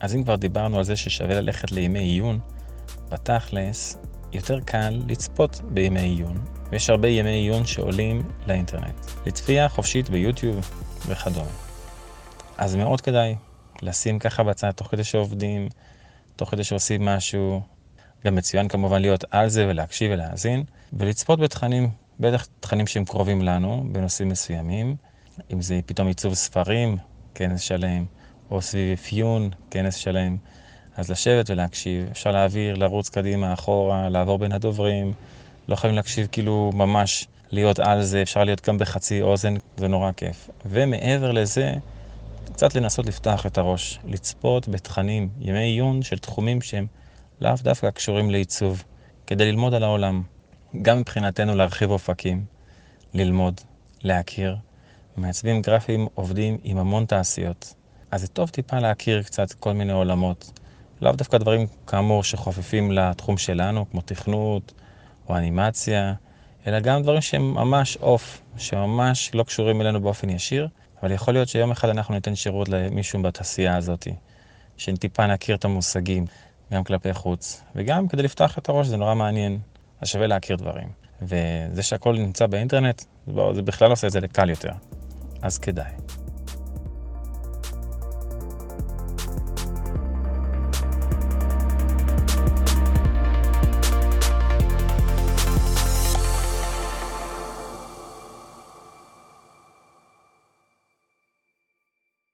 אז אם כבר דיברנו על זה ששווה ללכת לימי עיון, בתכלס, יותר קל לצפות בימי עיון, ויש הרבה ימי עיון שעולים לאינטרנט, לצפייה חופשית ביוטיוב וכדומה. אז מאוד כדאי לשים ככה בצד תוך כדי שעובדים, תוך כדי שעושים משהו. גם מצוין כמובן להיות על זה ולהקשיב ולהאזין, ולצפות בתכנים, בטח תכנים שהם קרובים לנו, בנושאים מסוימים, אם זה פתאום עיצוב ספרים, כנס שלם, או סביב אפיון, כנס שלם. אז לשבת ולהקשיב, אפשר להעביר, לרוץ קדימה, אחורה, לעבור בין הדוברים, לא חייבים להקשיב כאילו ממש להיות על זה, אפשר להיות גם בחצי אוזן, זה נורא כיף. ומעבר לזה, קצת לנסות לפתוח את הראש, לצפות בתכנים, ימי עיון של תחומים שהם לאו דווקא קשורים לעיצוב, כדי ללמוד על העולם. גם מבחינתנו להרחיב אופקים, ללמוד, להכיר. מעצבים גרפיים עובדים עם המון תעשיות. אז זה טוב טיפה להכיר קצת כל מיני עולמות. לאו דווקא דברים כאמור שחופפים לתחום שלנו, כמו תכנות או אנימציה, אלא גם דברים שהם ממש אוף, שממש לא קשורים אלינו באופן ישיר, אבל יכול להיות שיום אחד אנחנו ניתן שירות למישהו בתעשייה הזאת, שטיפה נכיר את המושגים, גם כלפי חוץ, וגם כדי לפתוח את הראש זה נורא מעניין, אז שווה להכיר דברים. וזה שהכל נמצא באינטרנט, זה בכלל עושה את זה לקל יותר, אז כדאי.